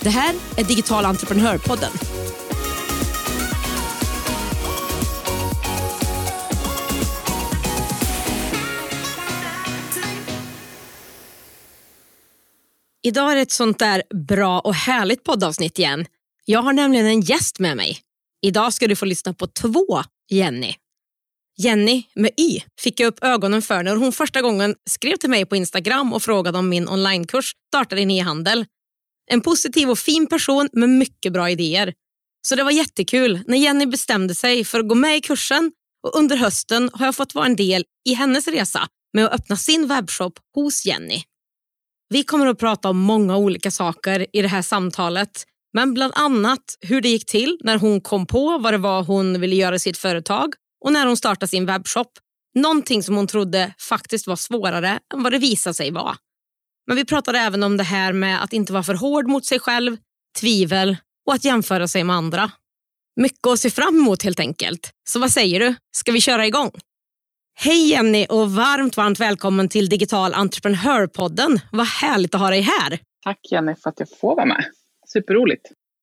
Det här är Digital entreprenörpodden. Idag är det ett sånt där bra och härligt poddavsnitt igen. Jag har nämligen en gäst med mig. Idag ska du få lyssna på två Jenny. Jenny med Y fick jag upp ögonen för när hon första gången skrev till mig på Instagram och frågade om min onlinekurs Starta din e-handel. En positiv och fin person med mycket bra idéer. Så det var jättekul när Jenny bestämde sig för att gå med i kursen och under hösten har jag fått vara en del i hennes resa med att öppna sin webbshop hos Jenny. Vi kommer att prata om många olika saker i det här samtalet men bland annat hur det gick till när hon kom på vad det var hon ville göra i sitt företag och när hon startade sin webbshop. Någonting som hon trodde faktiskt var svårare än vad det visade sig vara. Men vi pratade även om det här med att inte vara för hård mot sig själv, tvivel och att jämföra sig med andra. Mycket att se fram emot helt enkelt. Så vad säger du? Ska vi köra igång? Hej Jenny och varmt, varmt välkommen till Digital entreprenörpodden. Vad härligt att ha dig här. Tack Jenny för att jag får vara med. Superroligt.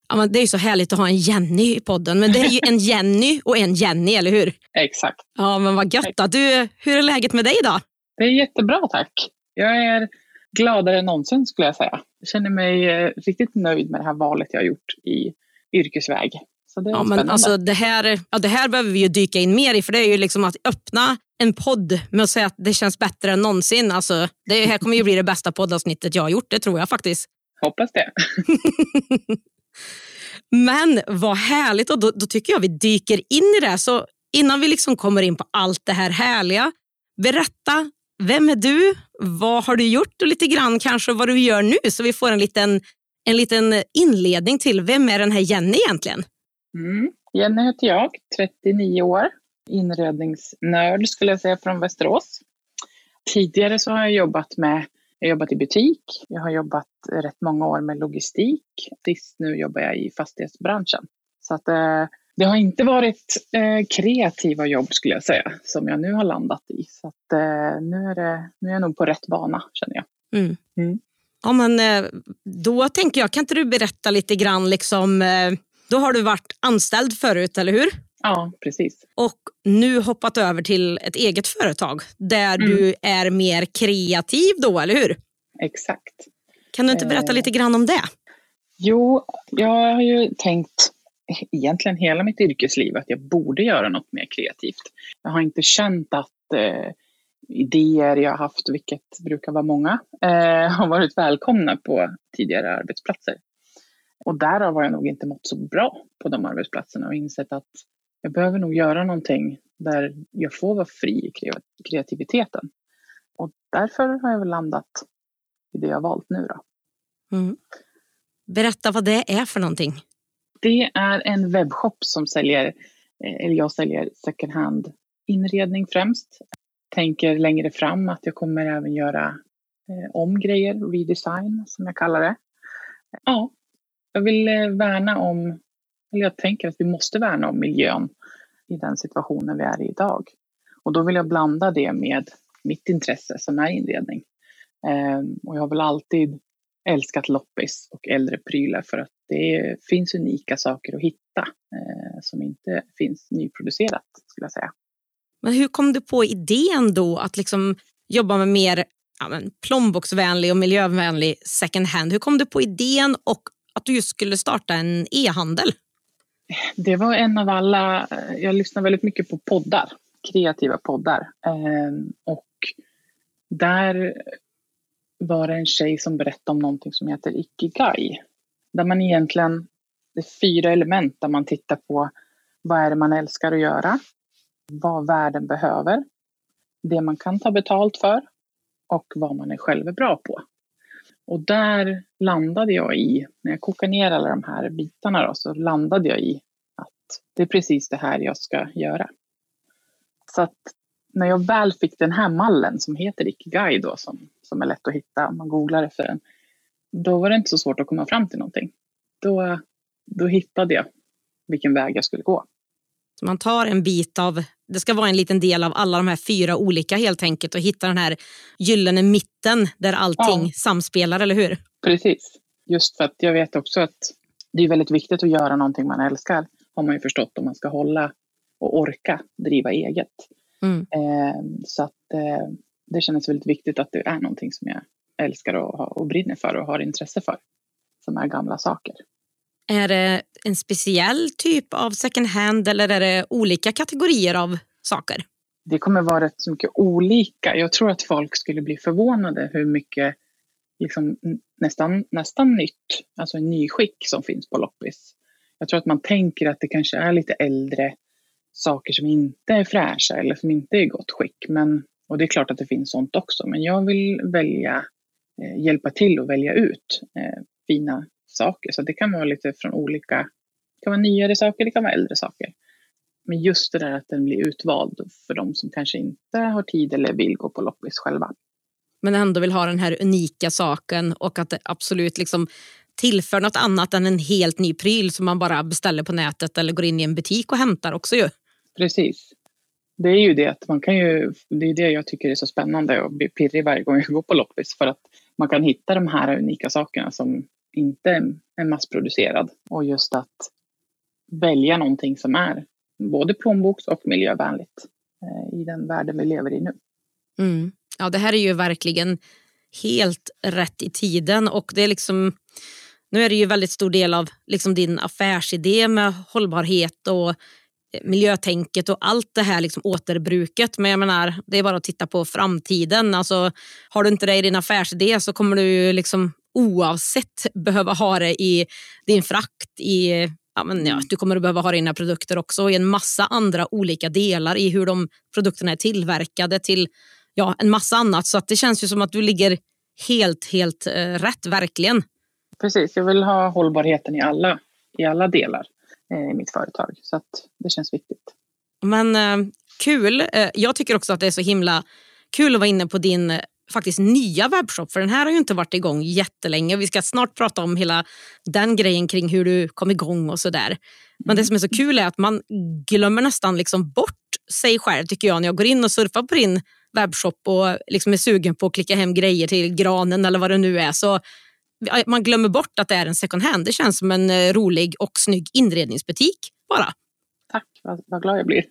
Ja, men det är ju så härligt att ha en Jenny i podden, men det är ju en Jenny och en Jenny, eller hur? Exakt. Ja, men vad gött. Då. Du, hur är läget med dig idag? Det är jättebra tack. Jag är gladare än någonsin skulle jag säga. Jag känner mig eh, riktigt nöjd med det här valet jag har gjort i yrkesväg. Så det är ja, men alltså, det, här, ja, det här behöver vi ju dyka in mer i, för det är ju liksom att öppna en podd med att säga att det känns bättre än någonsin. Alltså, det här kommer ju bli det bästa poddavsnittet jag har gjort, det tror jag faktiskt. Hoppas det. Men vad härligt och då, då, tycker jag vi dyker in i det. Så innan vi liksom kommer in på allt det här härliga, berätta, vem är du? Vad har du gjort och lite grann kanske vad du gör nu så vi får en liten, en liten inledning till vem är den här Jenny egentligen? Mm. Jenny heter jag, 39 år, inredningsnörd skulle jag säga från Västerås. Tidigare så har jag jobbat med jag har jobbat i butik, jag har jobbat rätt många år med logistik. Sist nu jobbar jag i fastighetsbranschen. Så att, eh, det har inte varit eh, kreativa jobb skulle jag säga, som jag nu har landat i. Så att, eh, nu, är det, nu är jag nog på rätt bana känner jag. Mm. Mm. Ja, men, eh, då tänker jag, kan inte du berätta lite grann, liksom, eh, då har du varit anställd förut, eller hur? Ja, precis. Och nu hoppat över till ett eget företag där mm. du är mer kreativ då, eller hur? Exakt. Kan du inte berätta eh, lite grann om det? Jo, jag har ju tänkt egentligen hela mitt yrkesliv att jag borde göra något mer kreativt. Jag har inte känt att eh, idéer jag har haft, vilket brukar vara många, eh, har varit välkomna på tidigare arbetsplatser. Och därav har jag nog inte mått så bra på de arbetsplatserna och insett att jag behöver nog göra någonting där jag får vara fri i kreativiteten. Och därför har jag väl landat i det jag valt nu då. Mm. Berätta vad det är för någonting. Det är en webbshop som säljer, eh, eller jag säljer second hand inredning främst. Tänker längre fram att jag kommer även göra eh, om grejer, redesign som jag kallar det. Ja, jag vill eh, värna om eller jag tänker att vi måste värna om miljön i den situationen vi är i idag. Och då vill jag blanda det med mitt intresse som är inredning. Ehm, och jag har väl alltid älskat loppis och äldre prylar för att det finns unika saker att hitta eh, som inte finns nyproducerat skulle jag säga. Men hur kom du på idén då att liksom jobba med mer ja, men plånboksvänlig och miljövänlig second hand? Hur kom du på idén och att du just skulle starta en e-handel? Det var en av alla, jag lyssnar väldigt mycket på poddar, kreativa poddar. Ehm, och där var det en tjej som berättade om någonting som heter Ikigai. Där man egentligen, det är fyra element där man tittar på vad är det man älskar att göra, vad världen behöver, det man kan ta betalt för och vad man är själv bra på. Och där landade jag i, när jag kokade ner alla de här bitarna då, så landade jag i att det är precis det här jag ska göra. Så att när jag väl fick den här mallen som heter Ikigai då, som, som är lätt att hitta om man googlar efter den, då var det inte så svårt att komma fram till någonting. Då, då hittade jag vilken väg jag skulle gå. Så man tar en bit av, det ska vara en liten del av alla de här fyra olika helt enkelt och hitta den här gyllene mitten där allting ja. samspelar, eller hur? Precis. Just för att jag vet också att det är väldigt viktigt att göra någonting man älskar, har man ju förstått om man ska hålla och orka driva eget. Mm. Eh, så att eh, det känns väldigt viktigt att det är någonting som jag älskar och, och brinner för och har intresse för, som är gamla saker. Är det en speciell typ av second hand eller är det olika kategorier av saker? Det kommer vara rätt så mycket olika. Jag tror att folk skulle bli förvånade hur mycket liksom, nästan, nästan nytt, alltså nyskick som finns på loppis. Jag tror att man tänker att det kanske är lite äldre saker som inte är fräscha eller som inte är i gott skick. Men, och det är klart att det finns sånt också, men jag vill välja, hjälpa till att välja ut eh, fina saker. Så det kan vara lite från olika, det kan vara nyare saker, det kan vara äldre saker. Men just det där att den blir utvald för de som kanske inte har tid eller vill gå på loppis själva. Men ändå vill ha den här unika saken och att det absolut liksom tillför något annat än en helt ny pryl som man bara beställer på nätet eller går in i en butik och hämtar också ju. Precis. Det är ju det att man kan ju, det är det jag tycker är så spännande och blir pirrig varje gång jag går på loppis för att man kan hitta de här unika sakerna som inte är massproducerad. Och just att välja någonting som är både plånboks och miljövänligt eh, i den världen vi lever i nu. Mm. Ja, det här är ju verkligen helt rätt i tiden och det är liksom nu är det ju väldigt stor del av liksom din affärsidé med hållbarhet och miljötänket och allt det här liksom återbruket. Men jag menar, det är bara att titta på framtiden. Alltså, har du inte det i din affärsidé så kommer du liksom oavsett behöva ha det i din frakt, i Ja, men ja, mm. du kommer att behöva ha dina produkter också och i en massa andra olika delar i hur de produkterna är tillverkade till ja, en massa annat. Så att det känns ju som att du ligger helt, helt eh, rätt, verkligen. Precis, jag vill ha hållbarheten i alla, i alla delar i mitt företag. Så att det känns viktigt. Men eh, kul. Eh, jag tycker också att det är så himla kul att vara inne på din faktiskt nya webbshop, för den här har ju inte varit igång jättelänge. Vi ska snart prata om hela den grejen kring hur du kom igång och sådär. Men det som är så kul är att man glömmer nästan liksom bort sig själv tycker jag när jag går in och surfar på din webbshop och liksom är sugen på att klicka hem grejer till granen eller vad det nu är. Så man glömmer bort att det är en second hand. Det känns som en eh, rolig och snygg inredningsbutik bara. Tack, vad, vad glad jag blir.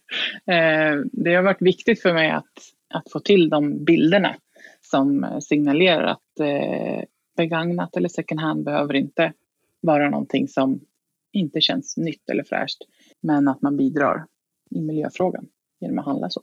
Eh, det har varit viktigt för mig att, att få till de bilderna som eh, signalerar att eh, begagnat eller second hand behöver inte vara någonting som inte känns nytt eller fräscht, men att man bidrar i miljöfrågan genom att handla så.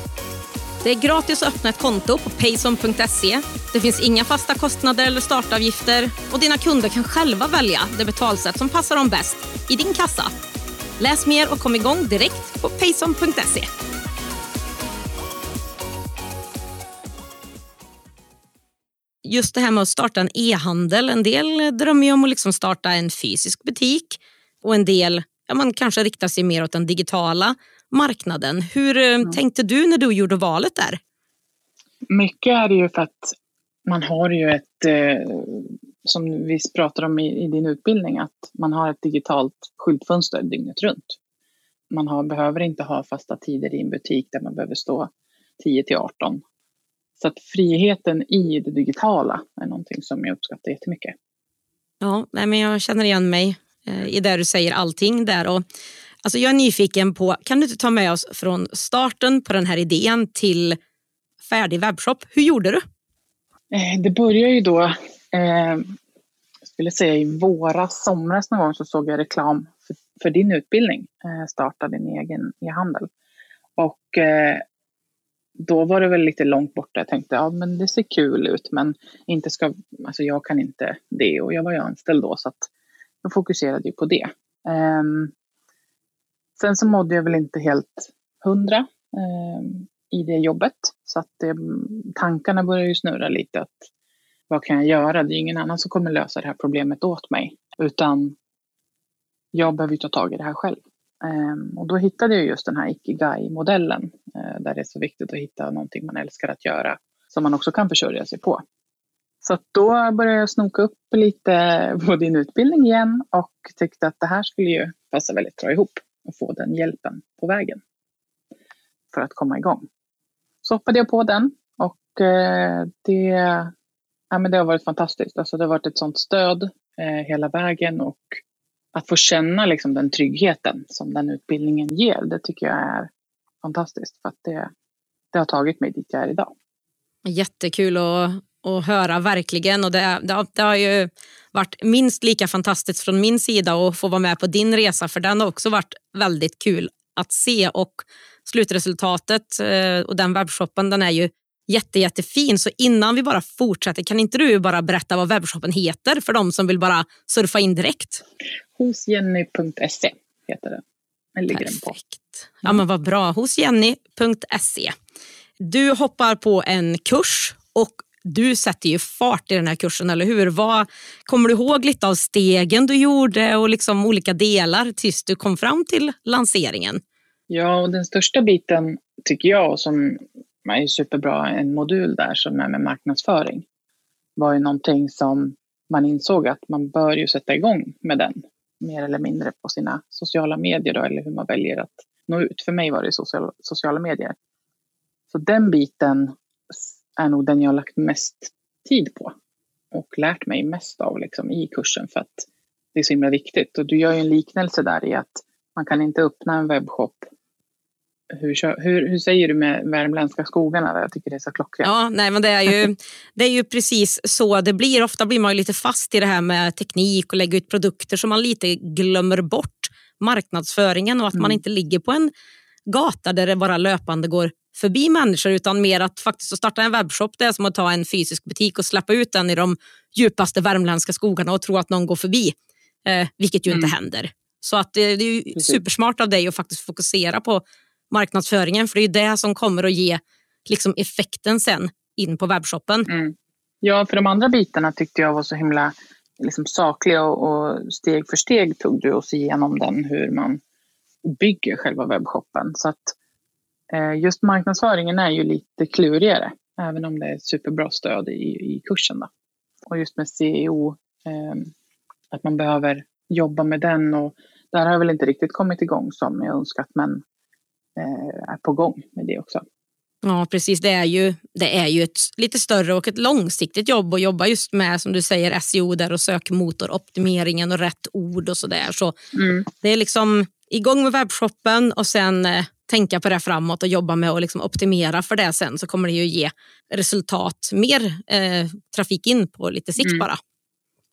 Det är gratis att öppna ett konto på payson.se. Det finns inga fasta kostnader eller startavgifter och dina kunder kan själva välja det betalsätt som passar dem bäst i din kassa. Läs mer och kom igång direkt på payson.se. Just det här med att starta en e-handel. En del drömmer ju om att liksom starta en fysisk butik och en del ja, man kanske riktar sig mer åt den digitala marknaden. Hur mm. tänkte du när du gjorde valet där? Mycket är det ju för att man har ju ett, eh, som vi pratar om i, i, din utbildning, att man har ett digitalt skyltfönster dygnet runt. Man har, behöver inte ha fasta tider i en butik där man behöver stå 10 till 18. Så att friheten i det digitala är någonting som jag uppskattar jättemycket. Ja, men jag känner igen mig eh, i det du säger, allting där. Och Alltså jag är nyfiken på, kan du inte ta med oss från starten på den här idén till färdig webbshop? Hur gjorde du? Eh, det började ju då Eh, jag skulle säga i våras, somras någon gång så såg jag reklam för, för din utbildning. Eh, starta din egen e-handel. Och eh, då var det väl lite långt borta. Jag tänkte, ja men det ser kul ut men inte ska, alltså jag kan inte det och jag var ju anställd då så att jag fokuserade ju på det. Um, sen så mådde jag väl inte helt hundra eh, i det jobbet så att det, tankarna började ju snurra lite att vad kan jag göra? Det är ingen annan som kommer lösa det här problemet åt mig utan jag behöver ju ta tag i det här själv. Eh, och då hittade jag just den här Ikigai-modellen Eh, där det är så viktigt att hitta någonting man älskar att göra som man också kan försörja sig på. Så då började jag snoka upp lite på din utbildning igen och tyckte att det här skulle ju passa väldigt bra ihop och få den hjälpen på vägen för att komma igång. Så hoppade jag på den och eh, det, ja, men det har varit fantastiskt. Alltså det har varit ett sånt stöd eh, hela vägen och att få känna liksom den tryggheten som den utbildningen ger, det tycker jag är fantastiskt. För att det, det har tagit mig dit jag är idag. Jättekul att, att höra, verkligen. Och det, det, det har ju varit minst lika fantastiskt från min sida att få vara med på din resa, för den har också varit väldigt kul att se. Och slutresultatet eh, och den webbshoppen den är ju jätte, jättefin. Så innan vi bara fortsätter, kan inte du bara berätta vad webbshoppen heter för de som vill bara surfa in direkt? Hosjenny.se heter den. Den ligger Perfekt. Den på. Ja, men vad bra. Hosjenny.se. Du hoppar på en kurs och du sätter ju fart i den här kursen, eller hur? Vad, kommer du ihåg lite av stegen du gjorde och liksom olika delar tills du kom fram till lanseringen? Ja, och den största biten tycker jag, som är superbra, en modul där som är med marknadsföring, var ju någonting som man insåg att man bör ju sätta igång med den mer eller mindre på sina sociala medier då, eller hur man väljer att nå ut. För mig var det social, sociala medier. Så den biten är nog den jag har lagt mest tid på och lärt mig mest av liksom, i kursen för att det är så himla viktigt. Och du gör ju en liknelse där i att man kan inte öppna en webbshop hur, hur, hur, säger du med värmländska skogarna? Jag tycker det är så klockrent. Ja, nej, men det, är ju, det är ju precis så det blir. Ofta blir man lite fast i det här med teknik och lägga ut produkter så man lite glömmer bort marknadsföringen och att mm. man inte ligger på en gata där det bara löpande går förbi människor utan mer att faktiskt starta en webbshop det är som att ta en fysisk butik och släppa ut den i de djupaste värmländska skogarna och tro att någon går förbi, eh, vilket ju mm. inte händer. Så att det, det är supersmart av dig att faktiskt fokusera på marknadsföringen. För det är det som kommer att ge liksom, effekten sen in på webbshoppen. Mm. Ja, för de andra bitarna tyckte jag var så himla liksom, sakliga och, och steg för steg tog du oss igenom den hur man bygger själva webbshoppen. Så att eh, just marknadsföringen är ju lite klurigare, även om det är ett superbra stöd i, i kursen. Då. Och just med CEO, eh, att man behöver jobba med den och där har jag väl inte riktigt kommit igång som jag önskat, men Eh, är på gång med det också. Ja, precis. Det är ju, det är ju ett lite större och ett långsiktigt jobb att jobba just med som du säger SEO där och sökmotoroptimeringen och rätt ord och sådär. Så mm. Det är liksom igång med webbshoppen och sen eh, tänka på det framåt och jobba med att liksom optimera för det sen så kommer det ju ge resultat, mer eh, trafik in på lite sikt mm. bara.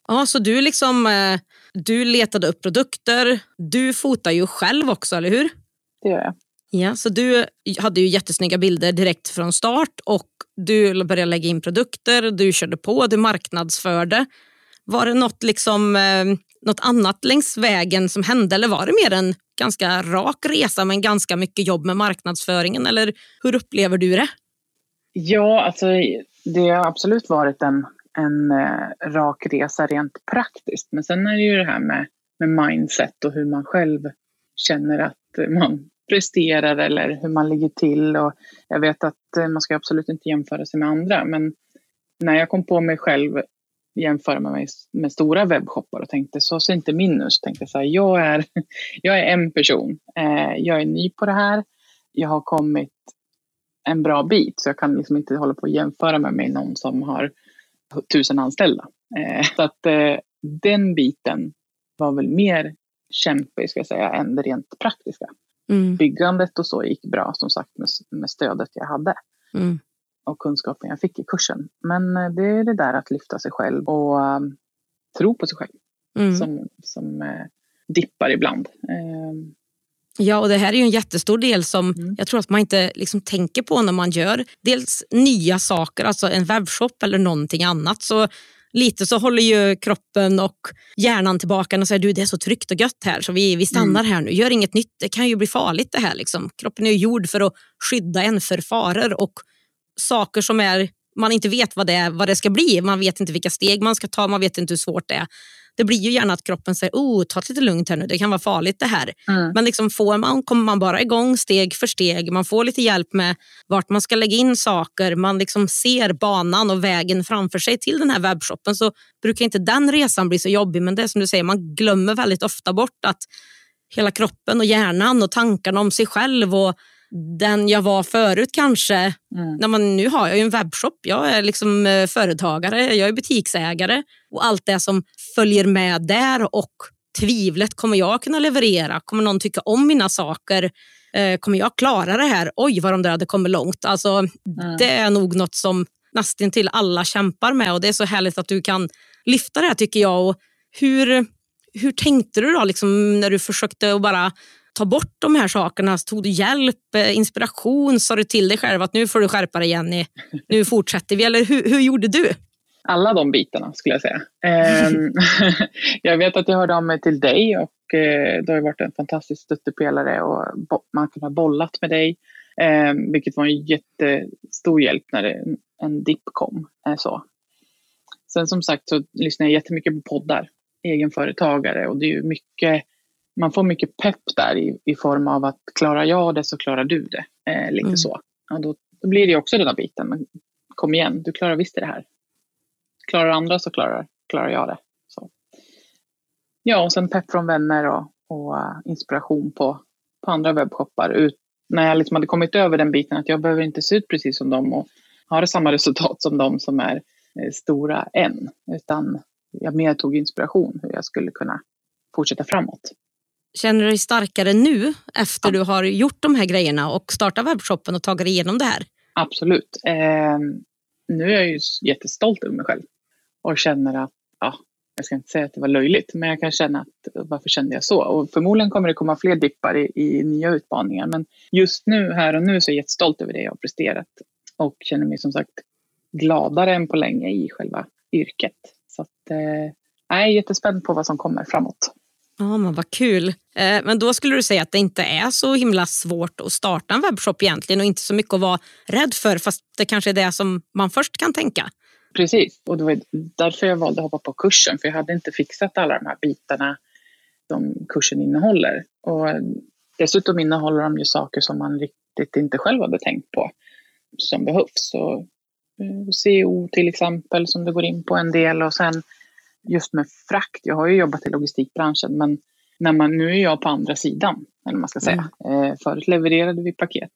Ja, så du, liksom, eh, du letade upp produkter. Du fotar ju själv också, eller hur? Det gör jag. Ja, så du hade ju jättesnygga bilder direkt från start och du började lägga in produkter, du körde på, du marknadsförde. Var det något, liksom, eh, något annat längs vägen som hände eller var det mer en ganska rak resa men ganska mycket jobb med marknadsföringen? Eller hur upplever du det? Ja, alltså, det har absolut varit en, en eh, rak resa rent praktiskt. Men sen är det ju det här med, med mindset och hur man själv känner att man presterar eller hur man ligger till. Och jag vet att eh, man ska absolut inte jämföra sig med andra, men när jag kom på mig själv jämföra mig med stora webbshoppar och tänkte så ser inte min ut. Tänkte så här, jag, är, jag är en person. Eh, jag är ny på det här. Jag har kommit en bra bit så jag kan liksom inte hålla på och jämföra mig med någon som har tusen anställda. Eh, så att den biten var väl mer kämpig ska jag säga än det rent praktiska. Mm. Byggandet och så gick bra som sagt med, med stödet jag hade. Mm. Och kunskapen jag fick i kursen. Men eh, det är det där att lyfta sig själv och um, tro på sig själv mm. som, som uh, dippar ibland. Uh, Ja, och det här är ju en jättestor del som mm. jag tror att man inte liksom tänker på när man gör dels nya saker, alltså en webbshop eller någonting annat. Så lite så håller ju kroppen och hjärnan tillbaka och säger du det är så tryggt och gött här så vi, vi stannar mm. här nu. Gör inget nytt, det kan ju bli farligt det här. Liksom. Kroppen är ju gjord för att skydda en för faror och saker som är man inte vet vad det, vad det ska bli. Man vet inte vilka steg man ska ta, man vet inte hur svårt det är. Det blir ju gärna att kroppen säger oh, ta det lite lugnt här nu, det kan vara farligt det här. Mm. Men liksom får man, kommer man bara igång steg för steg, man får lite hjälp med vart man ska lägga in saker, man liksom ser banan och vägen framför sig till den här webbshoppen så brukar inte den resan bli så jobbig. Men det är som du säger, man glömmer väldigt ofta bort att hela kroppen och hjärnan och tankarna om sig själv och den jag var förut kanske. Mm. När man, nu har jag ju en webbshop, jag är liksom eh, företagare, jag är butiksägare och allt det som följer med där och tvivlet, kommer jag kunna leverera? Kommer någon tycka om mina saker? Eh, kommer jag klara det här? Oj, vad de där hade kommit långt. Alltså, mm. Det är nog något som nästan till alla kämpar med och det är så härligt att du kan lyfta det här tycker jag. Och hur, hur tänkte du då liksom, när du försökte att bara ta bort de här sakerna? Tog du hjälp, eh, inspiration? Sa du till dig själv att nu får du skärpa dig Jenny, nu fortsätter vi? Eller hur, hur gjorde du? Alla de bitarna skulle jag säga. Ehm, jag vet att jag hörde av mig till dig och eh, du det har varit en fantastisk stöttepelare och man kan ha bollat med dig. Ehm, vilket var en jättestor hjälp när en dipp kom. Eh, så. Sen som sagt så lyssnar jag jättemycket på poddar, egenföretagare och det är ju mycket man får mycket pepp där i, i form av att klarar jag det så klarar du det. Eh, lite mm. så. Och då, då, blir det också den här biten. Men kom igen, du klarar visst det här. Klarar andra så klarar, klarar jag det. Så. Ja, och sen pepp från vänner och, och uh, inspiration på, på andra webbshoppar. Ut, när jag liksom hade kommit över den biten att jag behöver inte se ut precis som dem och ha samma resultat som de som är eh, stora än. Utan jag mer tog inspiration hur jag skulle kunna fortsätta framåt. Känner du dig starkare nu efter du har gjort de här grejerna och startat webbshoppen och tagit dig igenom det här? Absolut. Eh, nu är jag ju jättestolt över mig själv och känner att, ja, jag ska inte säga att det var löjligt, men jag kan känna att varför kände jag så? Och förmodligen kommer det komma fler dippar i, i nya utmaningar, men just nu, här och nu, så är jag jättestolt över det jag har presterat och känner mig som sagt gladare än på länge i själva yrket. Så att, eh, jag är jättespänd på vad som kommer framåt. Ja, men Vad kul. Eh, men då skulle du säga att det inte är så himla svårt att starta en webbshop egentligen och inte så mycket att vara rädd för fast det kanske är det som man först kan tänka. Precis, och det var därför jag valde att hoppa på kursen för jag hade inte fixat alla de här bitarna som kursen innehåller. Och dessutom innehåller de ju saker som man riktigt inte själv hade tänkt på som behövs. Så eh, CO till exempel som du går in på en del och sen just med frakt, jag har ju jobbat i logistikbranschen men när man, nu är jag på andra sidan, eller man ska säga. Mm. Eh, förut levererade vi paket,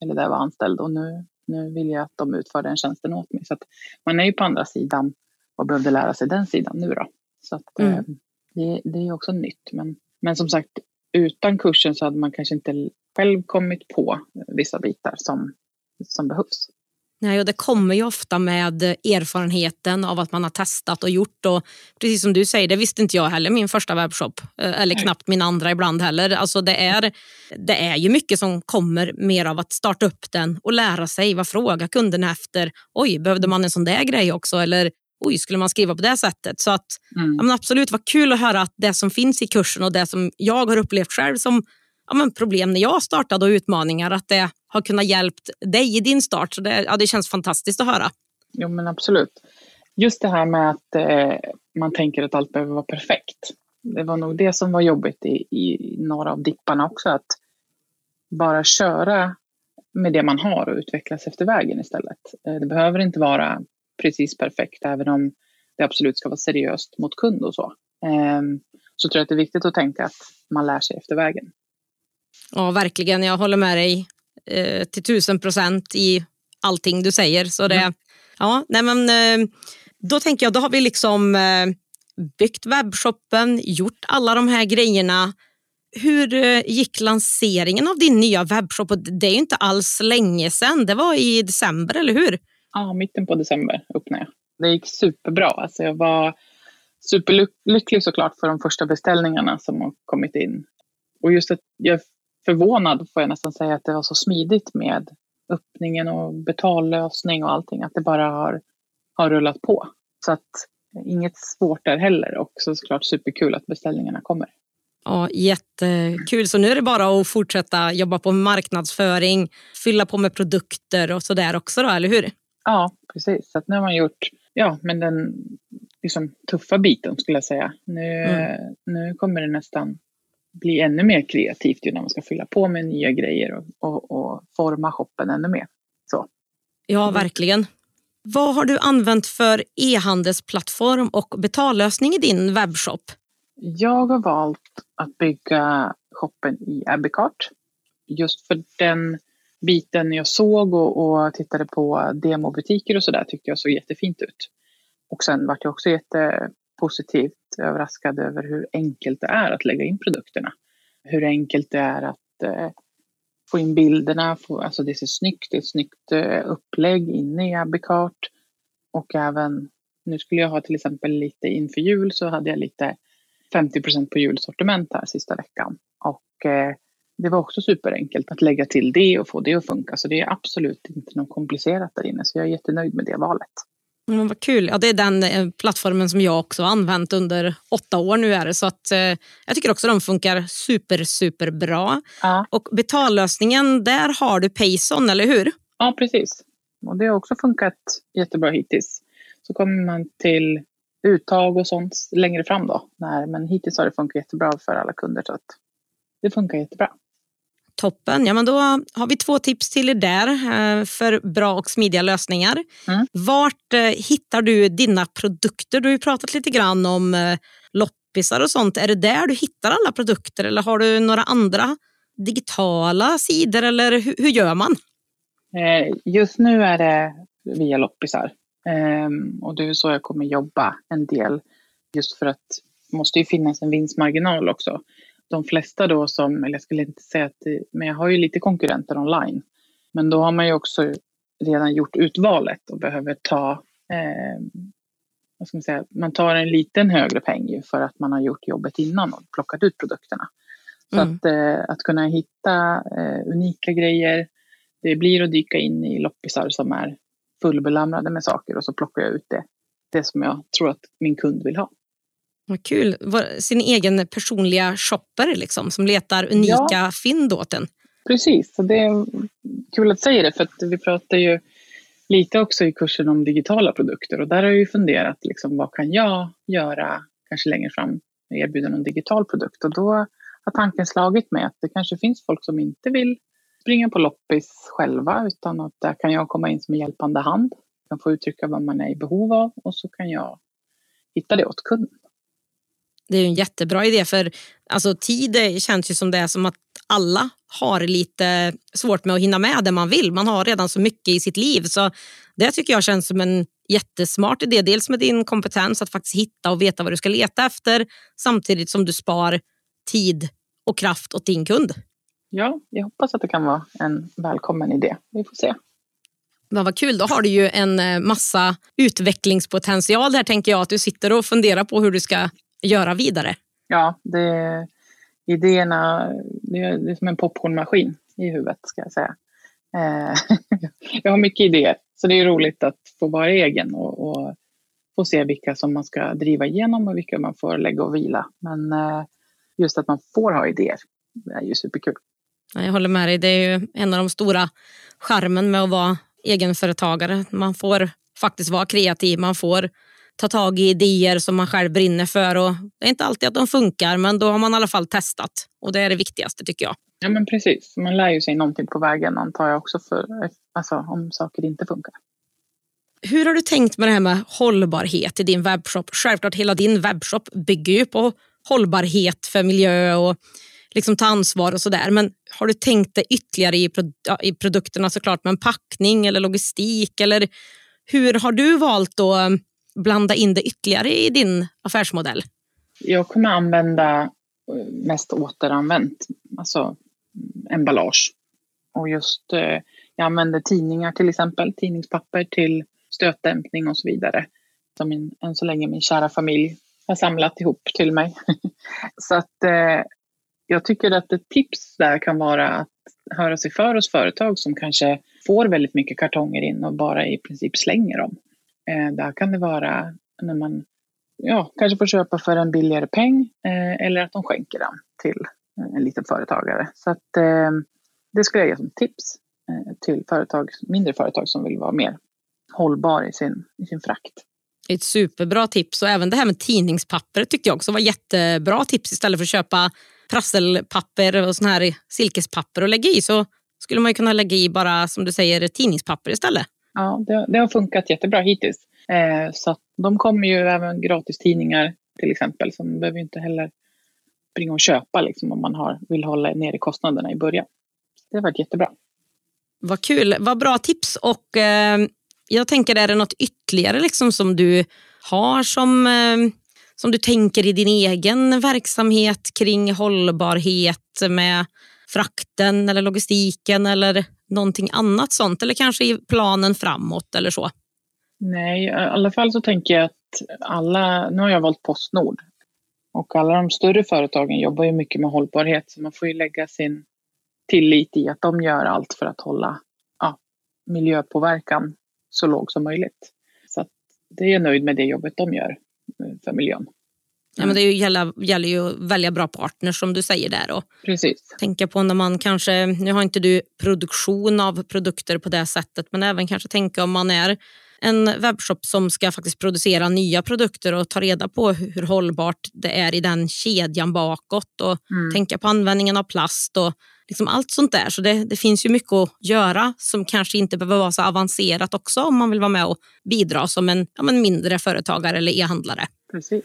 eller där jag var anställd och nu, nu vill jag att de utför den tjänsten åt mig. Så att man är ju på andra sidan och behövde lära sig den sidan nu då. Så att, mm. eh, det, det är också nytt. Men, men som sagt, utan kursen så hade man kanske inte själv kommit på vissa bitar som, som behövs. Nej, och det kommer ju ofta med erfarenheten av att man har testat och gjort. Och precis som du säger, det visste inte jag heller min första webbshop. Eh, eller knappt min andra ibland heller. Alltså det, är, det är ju mycket som kommer mer av att starta upp den och lära sig. Vad frågar kunderna efter? Oj, behövde man en sån där grej också? Eller oj, skulle man skriva på det sättet? Så att, mm. ja, absolut, vad kul att höra att det som finns i kursen och det som jag har upplevt själv som ja, problem när jag startade och utmaningar, att det har kunnat hjälpa dig i din start. Så det, ja, det känns fantastiskt att höra. Jo, men absolut. Just det här med att eh, man tänker att allt behöver vara perfekt. Det var nog det som var jobbigt i, i några av dipparna också. Att bara köra med det man har och utvecklas efter vägen istället. Eh, det behöver inte vara precis perfekt, även om det absolut ska vara seriöst mot kund och så. Eh, så tror jag att det är viktigt att tänka att man lär sig efter vägen. Ja, verkligen. Jag håller med dig eh, till tusen procent i allting du säger. Så det, mm. ja, nej men, eh, då tänker jag, då har vi liksom eh, byggt webbshoppen, gjort alla de här grejerna. Hur eh, gick lanseringen av din nya webbshop? Det är ju inte alls länge sedan. Det var i december, eller hur? ja, mitten på december öppnade jag. Det gick superbra. Alltså jag var superlycklig såklart för de första beställningarna som har kommit in. Och just att jag förvånad får jag nästan säga att det var så smidigt med öppningen och betallösning och allting. Att det bara har, har rullat på. Så att inget svårt där heller och så såklart superkul att beställningarna kommer. Ja, jättekul. Så nu är det bara att fortsätta jobba på marknadsföring, fylla på med produkter och sådär också då, eller hur? Ja, precis. Så att nu har man gjort ja, men den liksom, tuffa biten skulle jag säga. Nu, mm. nu kommer det nästan bli ännu mer kreativt när man ska fylla på med nya grejer och, och, och forma shoppen ännu mer. Så. Ja, verkligen. Vad har du använt för e-handelsplattform och betallösning i din webbshop? Jag har valt att bygga shoppen i Abbeycart. Just för den biten jag såg och, och tittade på demobutiker och sådär tyckte jag såg jättefint ut. Och sen vart jag också positivt överraskad över hur enkelt det är att lägga in produkterna. Hur enkelt det är att eh, få in bilderna, få, alltså det ser snyggt, det är ett snyggt eh, upplägg inne i Abicart. Och även, nu skulle jag ha till exempel lite inför jul så hade jag lite 50% på julsortiment här sista veckan. Och eh, det var också superenkelt att lägga till det och få det att funka. Så det är absolut inte något komplicerat där inne. Så jag är jättenöjd med det valet. Men vad kul. Ja, det är den eh, plattformen som jag också har använt under åtta år nu. Är det. Så att, eh, jag tycker också de funkar super, super bra. Ja. Och betallösningen, där har du Payson, eller hur? Ja, precis. Och det har också funkat jättebra hittills. Så kommer man till uttag och sånt längre fram då. Nej, men hittills har det funkat jättebra för alla kunder. Så att det funkar jättebra. Toppen. Ja, men då har vi två tips till er där eh, för bra och smidiga lösningar. Mm. Vart eh, hittar du dina produkter? Du har ju pratat lite grann om eh, loppisar och sånt. Är det där du hittar alla produkter eller har du några andra digitala sidor eller hur, hur gör man? Just nu är det via loppisar ehm, och det är så jag kommer jobba en del just för att det måste ju finnas en vinstmarginal också de flesta då som, eller jag skulle inte säga att, det, men jag har ju lite konkurrenter online. Men då har man ju också redan gjort utvalet och behöver ta, eh, vad ska man säga, man tar en liten högre peng för att man har gjort jobbet innan och plockat ut produkterna. Så mm. att, eh, att kunna hitta eh, unika grejer, det blir att dyka in i loppisar som är fullbelamrade med saker och så plockar jag ut det, det som jag tror att min kund vill ha. Vad kul. Sin egen personliga shopper liksom, som letar unika ja. fynd åt en. Precis, och det är kul att säga det för att vi pratar ju lite också i kursen om digitala produkter och där har jag funderat liksom, vad kan jag göra kanske längre fram erbjuda någon digital produkt och då har tanken slagit mig att det kanske finns folk som inte vill springa på loppis själva utan att där kan jag komma in som en hjälpande hand. Jag kan få uttrycka vad man är i behov av och så kan jag hitta det åt kunden. Det är en jättebra idé för alltså, tid känns ju som det är som att alla har lite svårt med att hinna med det man vill. Man har redan så mycket i sitt liv. Så Det tycker jag känns som en jättesmart idé. Dels med din kompetens att faktiskt hitta och veta vad du ska leta efter samtidigt som du spar tid och kraft åt din kund. Ja, jag hoppas att det kan vara en välkommen idé. Vi får se. Men vad kul, då har du ju en eh, massa utvecklingspotential där tänker jag. Att du sitter och funderar på hur du ska göra vidare? Ja, det, idéerna, det är, det är som en popcornmaskin i huvudet ska jag säga. Eh, jag har mycket idéer, så det är roligt att få vara egen och, och få se vilka som man ska driva igenom och vilka man får lägga och vila. Men eh, just att man får ha idéer, det är ju superkul. Jag håller med dig. Det är ju en av de stora charmen med att vara egenföretagare. Man får faktiskt vara kreativ. Man får ta tag i idéer som man själv brinner för. Och det är inte alltid att de funkar, men då har man i alla fall testat. Och det är det viktigaste tycker jag. Ja, men precis. Man lär ju sig någonting på vägen antar jag också, för, alltså, om saker inte funkar. Hur har du tänkt med det här med hållbarhet i din webbshop? Självklart, hela din webbshop bygger ju på hållbarhet för miljö och liksom ta ansvar och sådär. Men har du tänkt det ytterligare i, prod i produkterna såklart med en packning eller logistik? Eller hur har du valt att blanda in det ytterligare i din affärsmodell? Jag kommer använda eh, mest återanvänt, alltså emballage. Och just, eh, jag använder tidningar till exempel, tidningspapper till stötdämpning och så vidare. Som min, än så länge min kära familj har samlat ihop till mig. så att eh, jag tycker att ett tips där kan vara att höra sig för hos företag som kanske får väldigt mycket kartonger in och bara i princip slänger dem. Eh, där kan det vara när man ja, kanske får köpa för en billigare peng eh, eller att de skänker den till eh, en liten företagare. Så att, eh, det skulle jag ge som tips eh, till företag, mindre företag som vill vara mer hållbar i sin, i sin frakt. Ett superbra tips och även det här med tidningspapper tyckte jag också var jättebra tips istället för att köpa prasselpapper och sån här silkespapper och lägga i så skulle man kunna lägga i bara som du säger tidningspapper istället. Ja, det, det har funkat jättebra hittills. Eh, så de kommer ju även gratistidningar till exempel som behöver inte heller springa och köpa liksom, om man har, vill hålla nere kostnaderna i början. Det har varit jättebra. Vad kul, vad bra tips. Och eh, Jag tänker, är det något ytterligare liksom, som du har som, eh, som du tänker i din egen verksamhet kring hållbarhet med frakten eller logistiken eller någonting annat sånt? Eller kanske i planen framåt eller så? Nej, i alla fall så tänker jag att alla, nu har jag valt Postnord och alla de större företagen jobbar ju mycket med hållbarhet så man får ju lägga sin tillit i att de gör allt för att hålla ja, miljöpåverkan så låg som möjligt. Så att det är jag nöjd med det jobbet de gör för miljön. Ja, men det gäller, gäller ju att välja bra partners som du säger där. Och Precis. Tänka på när man kanske, nu har inte du produktion av produkter på det sättet, men även kanske tänka om man är en webbshop som ska faktiskt producera nya produkter och ta reda på hur hållbart det är i den kedjan bakåt och mm. tänka på användningen av plast och liksom allt sånt där. Så det, det, finns ju mycket att göra som kanske inte behöver vara så avancerat också om man vill vara med och bidra som en ja, men mindre företagare eller e-handlare. Precis.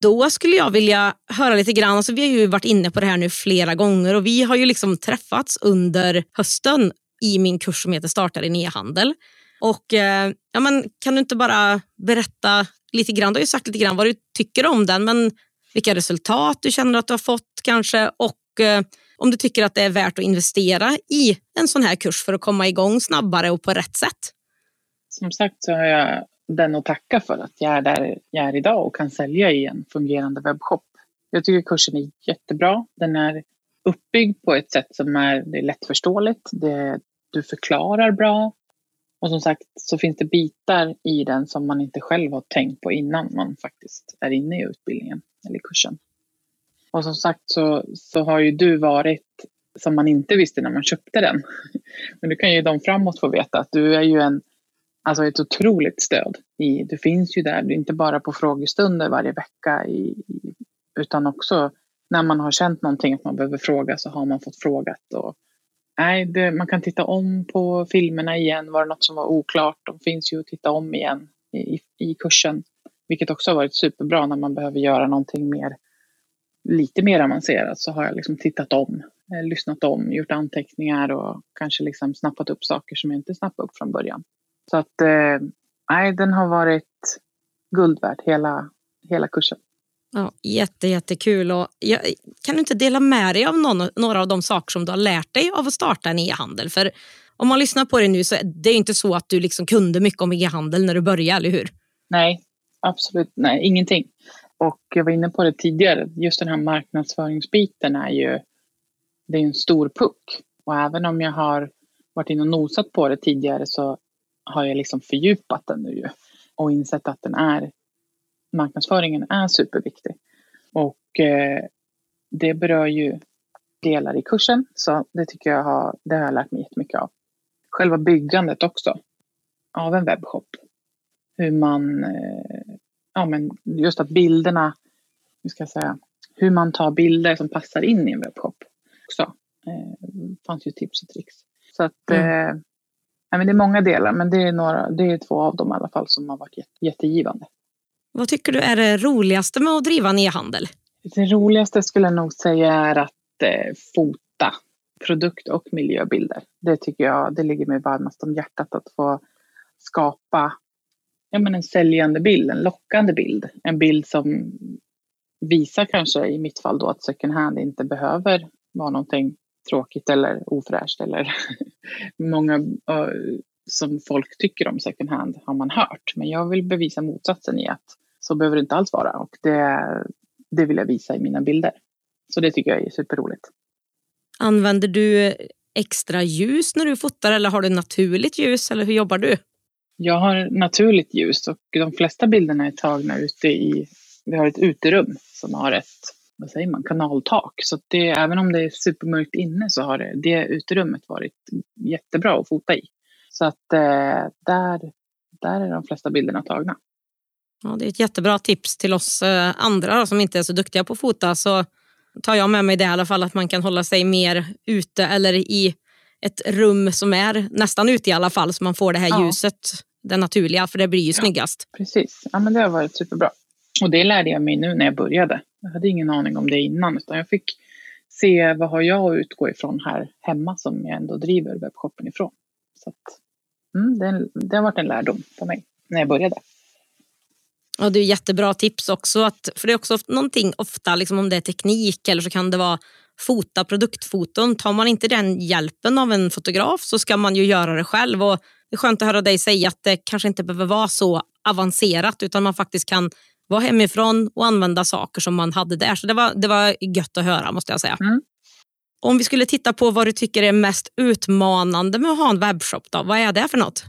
Då skulle jag vilja höra lite grann, alltså vi har ju varit inne på det här nu flera gånger och vi har ju liksom träffats under hösten i min kurs som heter Starta din e-handel. Och, eh, ja, men, kan du inte bara berätta lite grann, du har ju sagt lite grann vad du tycker om den, men vilka resultat du känner att du har fått kanske och eh, om du tycker att det är värt att investera i en sån här kurs för att komma igång snabbare och på rätt sätt. Som sagt så har jag den att tacka för att jag är där jag är idag och kan sälja i en fungerande webbshop. Jag tycker kursen är jättebra. Den är uppbyggd på ett sätt som är, det är lättförståeligt. Det, du förklarar bra. Och som sagt så finns det bitar i den som man inte själv har tänkt på innan man faktiskt är inne i utbildningen eller kursen. Och som sagt så, så har ju du varit som man inte visste när man köpte den. Men du kan ju de framåt få veta att du är ju en alltså ett otroligt stöd. I, du finns ju där, inte bara på frågestunder varje vecka i, utan också när man har känt någonting att man behöver fråga så har man fått frågat. Och, nej, det, man kan titta om på filmerna igen, var det något som var oklart? De finns ju att titta om igen i, i kursen. Vilket också har varit superbra när man behöver göra någonting mer, lite mer avancerat så har jag liksom tittat om, eh, lyssnat om, gjort anteckningar och kanske liksom snappat upp saker som jag inte snappade upp från början. Så att eh, nej, den har varit guld värd hela, hela kursen. Ja, jätte, jättekul. Och jag, kan du inte dela med dig av någon, några av de saker som du har lärt dig av att starta en e-handel? För om man lyssnar på det nu så är det inte så att du liksom kunde mycket om e-handel när du började, eller hur? Nej, absolut nej, ingenting. Och jag var inne på det tidigare, just den här marknadsföringsbiten är ju det är en stor puck. Och även om jag har varit inne och nosat på det tidigare så har jag liksom fördjupat den nu ju och insett att den är marknadsföringen är superviktig. Och eh, det berör ju delar i kursen så det tycker jag har, det har jag lärt mig jättemycket av. Själva byggandet också av en webbshop. Hur man, eh, ja men just att bilderna, hur ska jag säga, hur man tar bilder som passar in i en webbshop också. Eh, fanns ju tips och tricks. Så att, mm. eh, men det är många delar, men det är, några, det är två av dem i alla fall som har varit jätte, jättegivande. Vad tycker du är det roligaste med att driva en e-handel? Det roligaste skulle jag nog säga är att eh, fota produkt och miljöbilder. Det tycker jag, det ligger mig varmast om hjärtat att få skapa ja, men en säljande bild, en lockande bild. En bild som visar kanske i mitt fall då att second hand inte behöver vara någonting tråkigt eller ofräscht eller många som folk tycker om second hand har man hört. Men jag vill bevisa motsatsen i att så behöver det inte alls vara och det, det vill jag visa i mina bilder. Så det tycker jag är superroligt. Använder du extra ljus när du fotar eller har du naturligt ljus eller hur jobbar du? Jag har naturligt ljus och de flesta bilderna är tagna ute i, vi har ett uterum som har ett, vad säger man, kanaltak. Så det, även om det är supermörkt inne så har det, det uterummet varit jättebra att fota i. Så att eh, där, där är de flesta bilderna tagna. Ja, det är ett jättebra tips till oss eh, andra då, som inte är så duktiga på att fota. Så tar jag med mig det i alla fall, att man kan hålla sig mer ute eller i ett rum som är nästan ute i alla fall, så man får det här ja. ljuset, det naturliga, för det blir ju ja, snyggast. Precis, ja, men det har varit superbra. Och det lärde jag mig nu när jag började. Jag hade ingen aning om det innan, utan jag fick se vad har jag att utgå ifrån här hemma som jag ändå driver webbshoppen ifrån. Så att, mm, det, det har varit en lärdom för mig när jag började. Och det är jättebra tips också. Att, för det är också någonting ofta, liksom om det är teknik eller så kan det vara fota produktfoton. Tar man inte den hjälpen av en fotograf så ska man ju göra det själv. Och det är skönt att höra dig säga att det kanske inte behöver vara så avancerat utan man faktiskt kan vara hemifrån och använda saker som man hade där. Så det var, det var gött att höra måste jag säga. Mm. Om vi skulle titta på vad du tycker är mest utmanande med att ha en webbshop, då, vad är det för något?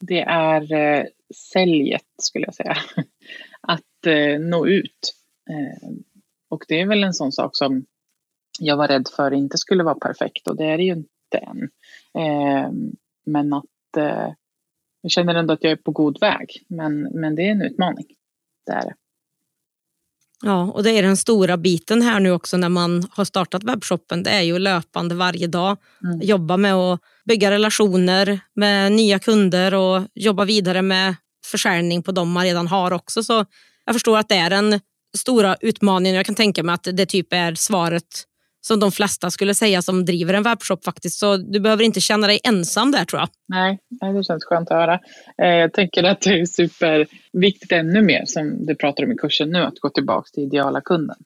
Det är eh, säljet skulle jag säga. Att eh, nå ut. Eh, och det är väl en sån sak som jag var rädd för inte skulle vara perfekt och det är det ju inte än. Eh, men att eh, jag känner ändå att jag är på god väg. Men, men det är en utmaning. Det är det. Ja, och det är den stora biten här nu också när man har startat webbshoppen. Det är ju löpande varje dag. Mm. Jobba med att bygga relationer med nya kunder och jobba vidare med försäljning på de man redan har också. Så jag förstår att det är den stora utmaningen. Jag kan tänka mig att det typ är svaret som de flesta skulle säga som driver en webbshop faktiskt. Så du behöver inte känna dig ensam där tror jag. Nej, det känns skönt att höra. Eh, jag tänker att det är superviktigt ännu mer som du pratar om i kursen nu, att gå tillbaka till ideala kunden.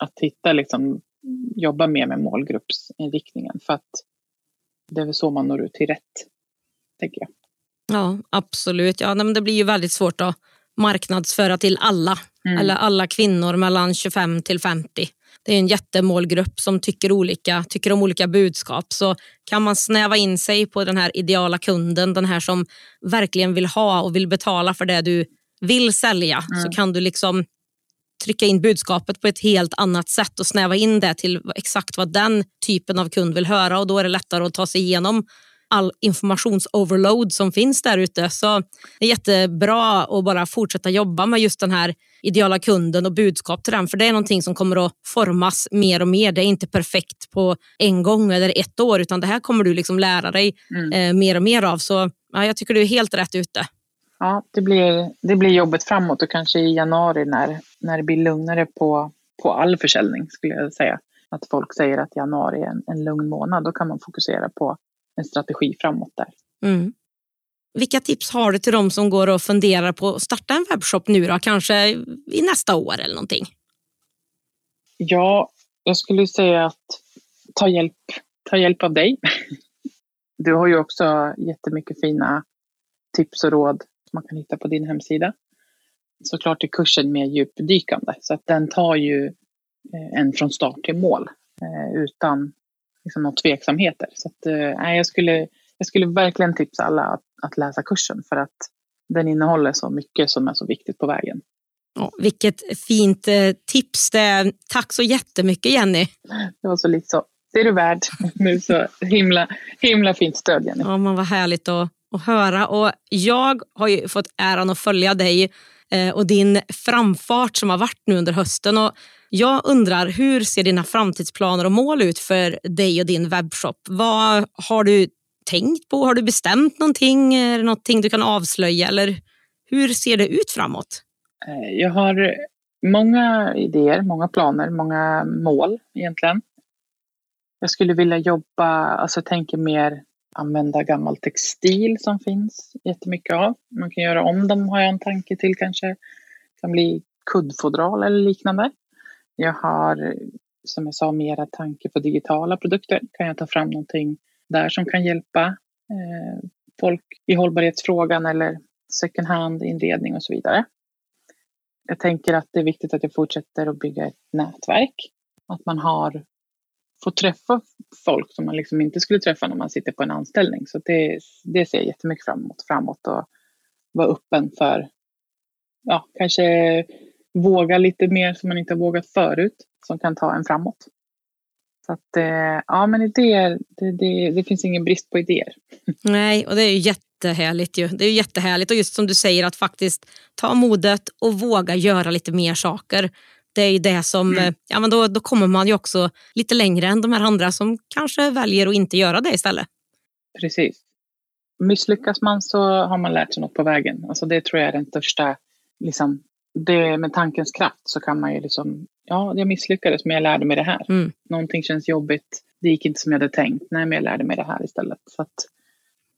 Att hitta, liksom, jobba mer med målgruppsinriktningen för att det är väl så man når ut till rätt, tänker jag. Ja, absolut. Ja, men det blir ju väldigt svårt att marknadsföra till alla, mm. eller alla kvinnor mellan 25 till 50 det är en jättemålgrupp som tycker olika, tycker om olika budskap. Så kan man snäva in sig på den här ideala kunden, den här som verkligen vill ha och vill betala för det du vill sälja, mm. så kan du liksom trycka in budskapet på ett helt annat sätt och snäva in det till exakt vad den typen av kund vill höra och då är det lättare att ta sig igenom all informationsoverload som finns där ute. Så det är jättebra att bara fortsätta jobba med just den här ideala kunden och budskap till den. För det är någonting som kommer att formas mer och mer. Det är inte perfekt på en gång eller ett år utan det här kommer du liksom lära dig mm. eh, mer och mer av. Så ja, jag tycker du är helt rätt ute. Ja, det blir, det blir jobbet framåt och kanske i januari när, när det blir lugnare på, på all försäljning skulle jag säga. Att folk säger att januari är en, en lugn månad. Då kan man fokusera på en strategi framåt där. Mm. Vilka tips har du till dem som går och funderar på att starta en webbshop nu då? Kanske i nästa år eller någonting? Ja, jag skulle säga att ta hjälp, ta hjälp av dig. Du har ju också jättemycket fina tips och råd som man kan hitta på din hemsida. Såklart är kursen mer djupdykande så att den tar ju eh, en från start till mål eh, utan liksom några tveksamheter. Så att, eh, jag, skulle, jag skulle verkligen tipsa alla att, att läsa kursen för att den innehåller så mycket som är så viktigt på vägen. Ja, vilket fint eh, tips. Det, tack så jättemycket Jenny. Det var så lite så. Det är du värd. Nu så himla, himla fint stöd Jenny. Ja, men vad härligt att, att höra. Och jag har ju fått äran att följa dig eh, och din framfart som har varit nu under hösten. Och jag undrar, hur ser dina framtidsplaner och mål ut för dig och din webbshop? Vad har du tänkt på? Har du bestämt någonting? Är det någonting du kan avslöja? Eller hur ser det ut framåt? Eh, jag har många idéer, många planer, många mål egentligen. Jag skulle vilja jobba, alltså jag tänker mer använda gammal textil som finns jättemycket av. Man kan göra om dem har jag en tanke till kanske. Det kan bli kuddfodral eller liknande. Jag har, som jag sa, mera tanke på digitala produkter. Kan jag ta fram någonting där som kan hjälpa eh, folk i hållbarhetsfrågan eller second hand-inredning och så vidare. Jag tänker att det är viktigt att jag fortsätter att bygga ett nätverk. Att man har, får träffa folk som man liksom inte skulle träffa när man sitter på en anställning. Så det, det ser jag jättemycket fram emot framåt och vara öppen för, ja, kanske våga lite mer som man inte har vågat förut som kan ta en framåt. Så att, eh, ja men idéer, det, det, det, finns ingen brist på idéer. Nej, och det är ju jättehärligt ju. Det är ju jättehärligt och just som du säger att faktiskt ta modet och våga göra lite mer saker. Det är ju det som, mm. ja men då, då kommer man ju också lite längre än de här andra som kanske väljer att inte göra det istället. Precis. Misslyckas man så har man lärt sig något på vägen. Alltså det tror jag är den största liksom, det, med tankens kraft så kan man ju liksom, ja, jag misslyckades men jag lärde mig det här. Mm. Någonting känns jobbigt, det gick inte som jag hade tänkt, nej men jag lärde mig det här istället. Så att,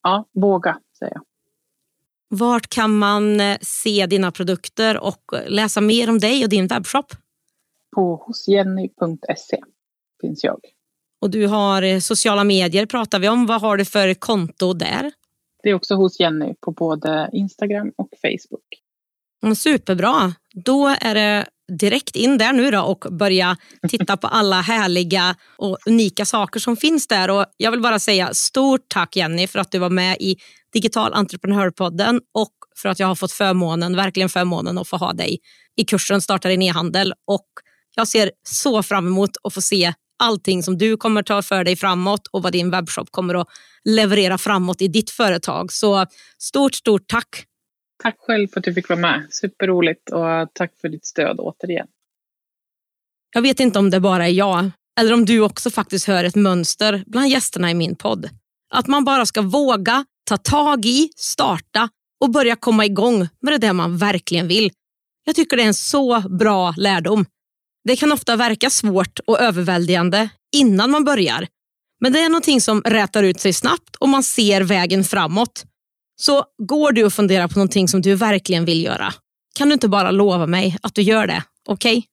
ja, våga säger jag. Vart kan man eh, se dina produkter och läsa mer om dig och din webbshop? På hosjenny.se finns jag. Och du har eh, sociala medier pratar vi om. Vad har du för konto där? Det är också hos Jenny på både Instagram och Facebook. Mm, superbra. Då är det direkt in där nu då och börja titta på alla härliga och unika saker som finns där. Och jag vill bara säga stort tack Jenny för att du var med i Digital entreprenörpodden och för att jag har fått förmånen, verkligen förmånen att få ha dig i kursen Starta din e-handel. Och jag ser så fram emot att få se allting som du kommer ta för dig framåt och vad din webbshop kommer att leverera framåt i ditt företag. Så stort, stort tack Tack själv för att du fick vara med. Superroligt och tack för ditt stöd återigen. Jag vet inte om det bara är jag eller om du också faktiskt hör ett mönster bland gästerna i min podd. Att man bara ska våga ta tag i, starta och börja komma igång med det där man verkligen vill. Jag tycker det är en så bra lärdom. Det kan ofta verka svårt och överväldigande innan man börjar. Men det är någonting som rätar ut sig snabbt och man ser vägen framåt. Så går du och funderar på någonting som du verkligen vill göra, kan du inte bara lova mig att du gör det? Okej? Okay?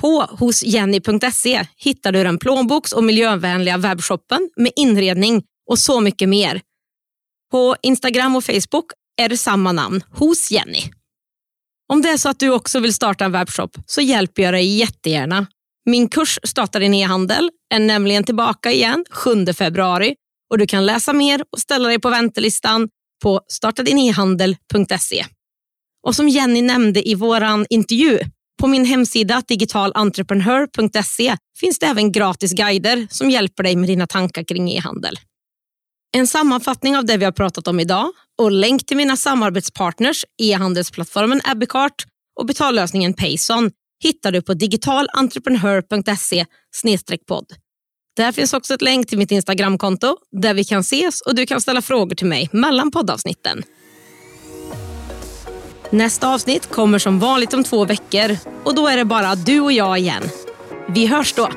På hosjenny.se hittar du den plånboks och miljövänliga webbshoppen med inredning och så mycket mer. På Instagram och Facebook är det samma namn, hos Jenny. Om det är så att du också vill starta en webbshop så hjälper jag dig jättegärna. Min kurs Starta din e-handel är nämligen tillbaka igen 7 februari och du kan läsa mer och ställa dig på väntelistan på startadinehandel.se. Och som Jenny nämnde i vår intervju, på min hemsida digitalentreprenör.se finns det även gratis guider som hjälper dig med dina tankar kring e-handel. En sammanfattning av det vi har pratat om idag och länk till mina samarbetspartners e-handelsplattformen Abbeycart och betallösningen Payson hittar du på digitalentreprenör.se podd. Där finns också ett länk till mitt Instagramkonto där vi kan ses och du kan ställa frågor till mig mellan poddavsnitten. Nästa avsnitt kommer som vanligt om två veckor och då är det bara du och jag igen. Vi hörs då!